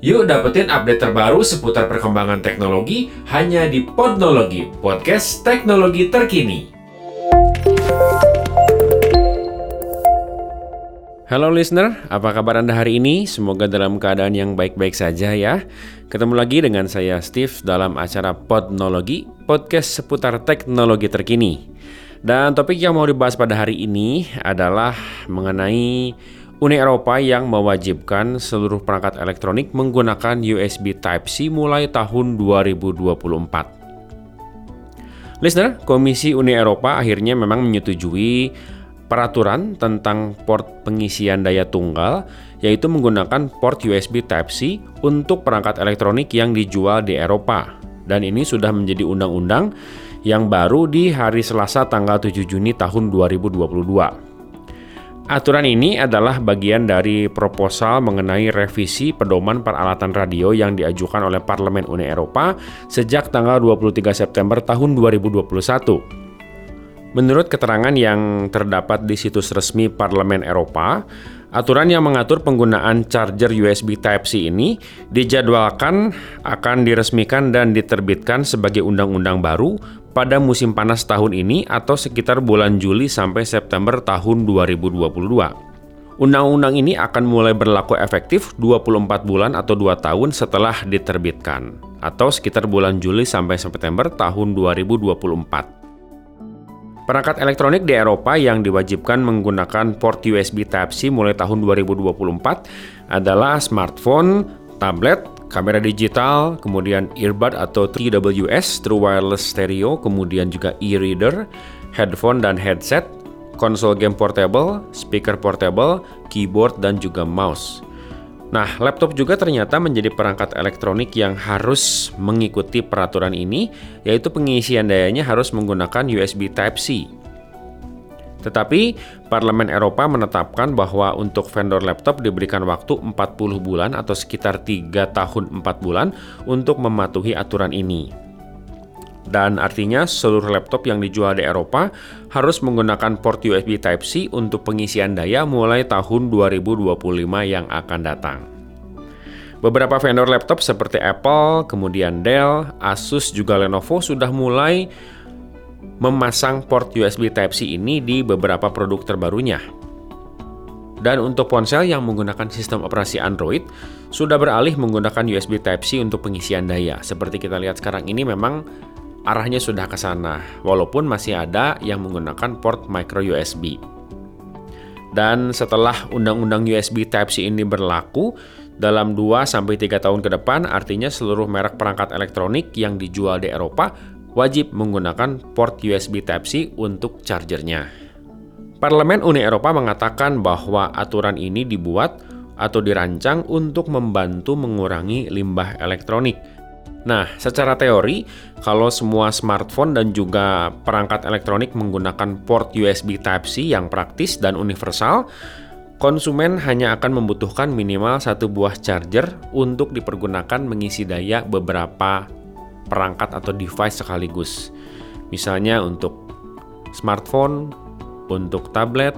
Yuk dapetin update terbaru seputar perkembangan teknologi hanya di Podnologi, podcast teknologi terkini. Halo listener, apa kabar Anda hari ini? Semoga dalam keadaan yang baik-baik saja ya. Ketemu lagi dengan saya Steve dalam acara Podnologi, podcast seputar teknologi terkini. Dan topik yang mau dibahas pada hari ini adalah mengenai Uni Eropa yang mewajibkan seluruh perangkat elektronik menggunakan USB Type-C mulai tahun 2024. Listener, Komisi Uni Eropa akhirnya memang menyetujui peraturan tentang port pengisian daya tunggal yaitu menggunakan port USB Type-C untuk perangkat elektronik yang dijual di Eropa. Dan ini sudah menjadi undang-undang yang baru di hari Selasa tanggal 7 Juni tahun 2022. Aturan ini adalah bagian dari proposal mengenai revisi pedoman peralatan radio yang diajukan oleh Parlemen Uni Eropa sejak tanggal 23 September tahun 2021. Menurut keterangan yang terdapat di situs resmi Parlemen Eropa, aturan yang mengatur penggunaan charger USB Type-C ini dijadwalkan akan diresmikan dan diterbitkan sebagai undang-undang baru pada musim panas tahun ini atau sekitar bulan Juli sampai September tahun 2022. Undang-undang ini akan mulai berlaku efektif 24 bulan atau 2 tahun setelah diterbitkan, atau sekitar bulan Juli sampai September tahun 2024. Perangkat elektronik di Eropa yang diwajibkan menggunakan port USB Type-C mulai tahun 2024 adalah smartphone, tablet, kamera digital, kemudian earbud atau TWS True Wireless Stereo, kemudian juga e-reader, headphone dan headset, konsol game portable, speaker portable, keyboard dan juga mouse. Nah, laptop juga ternyata menjadi perangkat elektronik yang harus mengikuti peraturan ini, yaitu pengisian dayanya harus menggunakan USB Type-C. Tetapi Parlemen Eropa menetapkan bahwa untuk vendor laptop diberikan waktu 40 bulan atau sekitar 3 tahun 4 bulan untuk mematuhi aturan ini. Dan artinya seluruh laptop yang dijual di Eropa harus menggunakan port USB Type-C untuk pengisian daya mulai tahun 2025 yang akan datang. Beberapa vendor laptop seperti Apple, kemudian Dell, Asus juga Lenovo sudah mulai memasang port USB Type-C ini di beberapa produk terbarunya. Dan untuk ponsel yang menggunakan sistem operasi Android, sudah beralih menggunakan USB Type-C untuk pengisian daya. Seperti kita lihat sekarang ini memang arahnya sudah ke sana, walaupun masih ada yang menggunakan port micro USB. Dan setelah undang-undang USB Type-C ini berlaku, dalam 2-3 tahun ke depan, artinya seluruh merek perangkat elektronik yang dijual di Eropa wajib menggunakan port USB Type-C untuk chargernya. Parlemen Uni Eropa mengatakan bahwa aturan ini dibuat atau dirancang untuk membantu mengurangi limbah elektronik. Nah, secara teori, kalau semua smartphone dan juga perangkat elektronik menggunakan port USB Type-C yang praktis dan universal, konsumen hanya akan membutuhkan minimal satu buah charger untuk dipergunakan mengisi daya beberapa perangkat atau device sekaligus. Misalnya untuk smartphone, untuk tablet,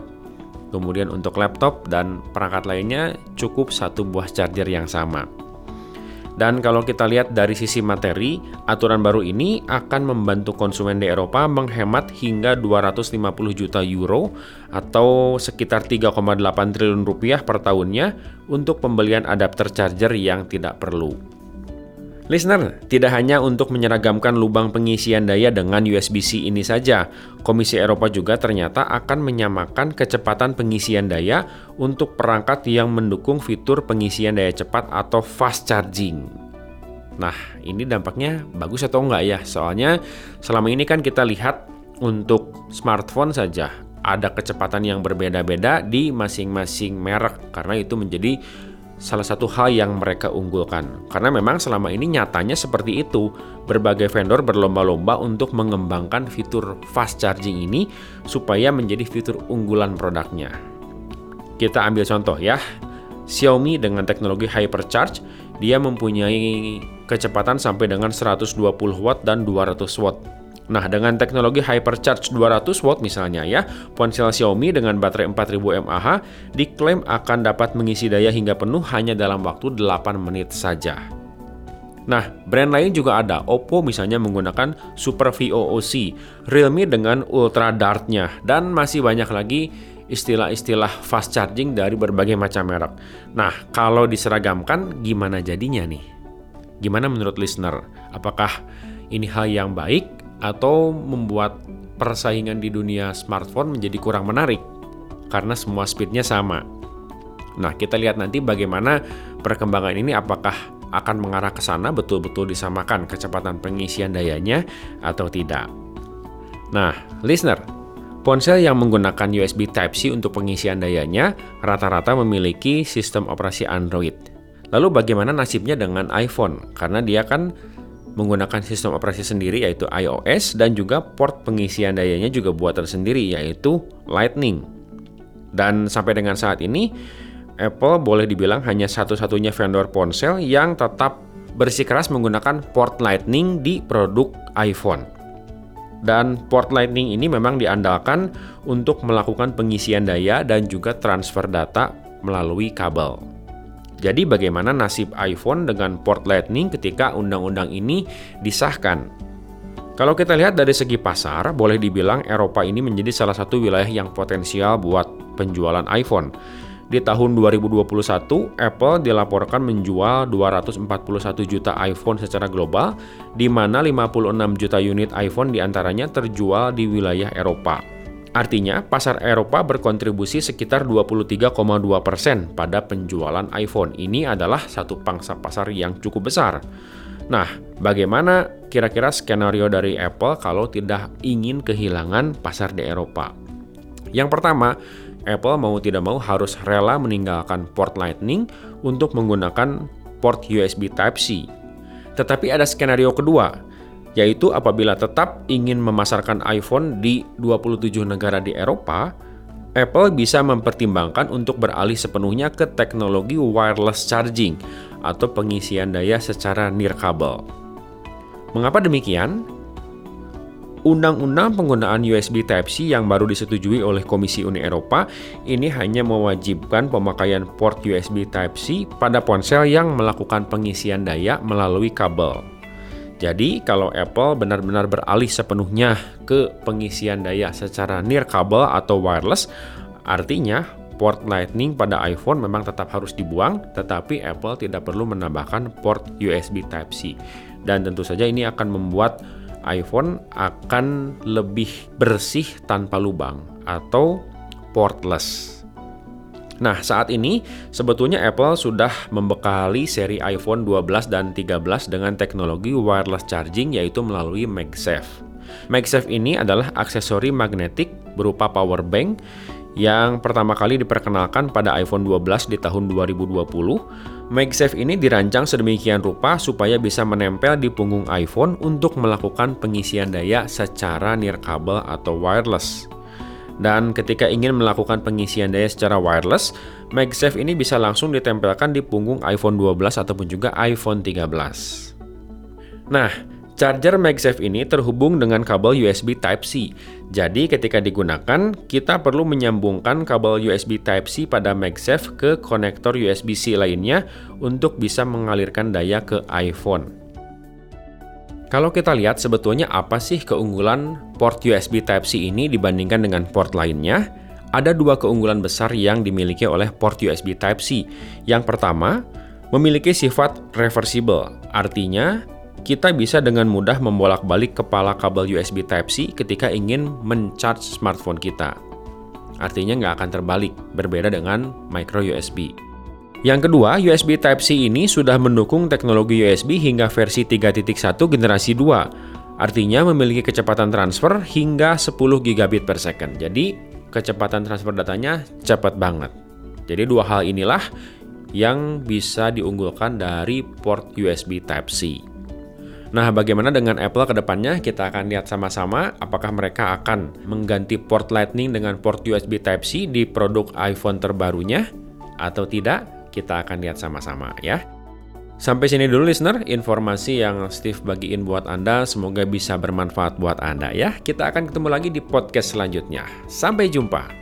kemudian untuk laptop dan perangkat lainnya cukup satu buah charger yang sama. Dan kalau kita lihat dari sisi materi, aturan baru ini akan membantu konsumen di Eropa menghemat hingga 250 juta euro atau sekitar 3,8 triliun rupiah per tahunnya untuk pembelian adapter charger yang tidak perlu. Listener, tidak hanya untuk menyeragamkan lubang pengisian daya dengan USB-C ini saja, Komisi Eropa juga ternyata akan menyamakan kecepatan pengisian daya untuk perangkat yang mendukung fitur pengisian daya cepat atau fast charging. Nah, ini dampaknya bagus atau enggak ya? Soalnya selama ini kan kita lihat untuk smartphone saja ada kecepatan yang berbeda-beda di masing-masing merek karena itu menjadi salah satu hal yang mereka unggulkan. Karena memang selama ini nyatanya seperti itu. Berbagai vendor berlomba-lomba untuk mengembangkan fitur fast charging ini supaya menjadi fitur unggulan produknya. Kita ambil contoh ya. Xiaomi dengan teknologi hypercharge, dia mempunyai kecepatan sampai dengan 120 watt dan 200 watt. Nah, dengan teknologi hypercharge 200 watt misalnya ya, ponsel Xiaomi dengan baterai 4000 mAh diklaim akan dapat mengisi daya hingga penuh hanya dalam waktu 8 menit saja. Nah, brand lain juga ada. Oppo misalnya menggunakan Super VOOC, Realme dengan Ultra Dart-nya, dan masih banyak lagi istilah-istilah fast charging dari berbagai macam merek. Nah, kalau diseragamkan gimana jadinya nih? Gimana menurut listener? Apakah ini hal yang baik atau membuat persaingan di dunia smartphone menjadi kurang menarik karena semua speednya sama. Nah, kita lihat nanti bagaimana perkembangan ini apakah akan mengarah ke sana betul-betul disamakan kecepatan pengisian dayanya atau tidak. Nah, listener, ponsel yang menggunakan USB Type-C untuk pengisian dayanya rata-rata memiliki sistem operasi Android. Lalu bagaimana nasibnya dengan iPhone? Karena dia kan menggunakan sistem operasi sendiri yaitu iOS dan juga port pengisian dayanya juga buatan sendiri yaitu Lightning. Dan sampai dengan saat ini Apple boleh dibilang hanya satu-satunya vendor ponsel yang tetap bersikeras menggunakan port Lightning di produk iPhone. Dan port Lightning ini memang diandalkan untuk melakukan pengisian daya dan juga transfer data melalui kabel. Jadi bagaimana nasib iPhone dengan port Lightning ketika undang-undang ini disahkan? Kalau kita lihat dari segi pasar, boleh dibilang Eropa ini menjadi salah satu wilayah yang potensial buat penjualan iPhone. Di tahun 2021, Apple dilaporkan menjual 241 juta iPhone secara global, di mana 56 juta unit iPhone di antaranya terjual di wilayah Eropa. Artinya, pasar Eropa berkontribusi sekitar 23,2 persen pada penjualan iPhone. Ini adalah satu pangsa pasar yang cukup besar. Nah, bagaimana kira-kira skenario dari Apple kalau tidak ingin kehilangan pasar di Eropa? Yang pertama, Apple mau tidak mau harus rela meninggalkan port Lightning untuk menggunakan port USB Type-C. Tetapi ada skenario kedua, yaitu apabila tetap ingin memasarkan iPhone di 27 negara di Eropa, Apple bisa mempertimbangkan untuk beralih sepenuhnya ke teknologi wireless charging atau pengisian daya secara nirkabel. Mengapa demikian? Undang-undang penggunaan USB Type-C yang baru disetujui oleh Komisi Uni Eropa ini hanya mewajibkan pemakaian port USB Type-C pada ponsel yang melakukan pengisian daya melalui kabel. Jadi kalau Apple benar-benar beralih sepenuhnya ke pengisian daya secara nirkabel atau wireless, artinya port Lightning pada iPhone memang tetap harus dibuang, tetapi Apple tidak perlu menambahkan port USB Type-C. Dan tentu saja ini akan membuat iPhone akan lebih bersih tanpa lubang atau portless. Nah, saat ini sebetulnya Apple sudah membekali seri iPhone 12 dan 13 dengan teknologi wireless charging yaitu melalui MagSafe. MagSafe ini adalah aksesori magnetik berupa power bank yang pertama kali diperkenalkan pada iPhone 12 di tahun 2020. MagSafe ini dirancang sedemikian rupa supaya bisa menempel di punggung iPhone untuk melakukan pengisian daya secara nirkabel atau wireless. Dan ketika ingin melakukan pengisian daya secara wireless, MagSafe ini bisa langsung ditempelkan di punggung iPhone 12 ataupun juga iPhone 13. Nah, charger MagSafe ini terhubung dengan kabel USB Type-C. Jadi ketika digunakan, kita perlu menyambungkan kabel USB Type-C pada MagSafe ke konektor USB-C lainnya untuk bisa mengalirkan daya ke iPhone. Kalau kita lihat sebetulnya apa sih keunggulan port USB Type-C ini dibandingkan dengan port lainnya? Ada dua keunggulan besar yang dimiliki oleh port USB Type-C. Yang pertama, memiliki sifat reversible, artinya kita bisa dengan mudah membolak-balik kepala kabel USB Type-C ketika ingin mencharge smartphone kita. Artinya nggak akan terbalik, berbeda dengan micro USB. Yang kedua, USB Type-C ini sudah mendukung teknologi USB hingga versi 3.1 generasi 2. Artinya memiliki kecepatan transfer hingga 10 gigabit per second. Jadi, kecepatan transfer datanya cepat banget. Jadi, dua hal inilah yang bisa diunggulkan dari port USB Type-C. Nah, bagaimana dengan Apple ke depannya? Kita akan lihat sama-sama apakah mereka akan mengganti port Lightning dengan port USB Type-C di produk iPhone terbarunya atau tidak kita akan lihat sama-sama ya. Sampai sini dulu listener, informasi yang Steve bagiin buat Anda semoga bisa bermanfaat buat Anda ya. Kita akan ketemu lagi di podcast selanjutnya. Sampai jumpa.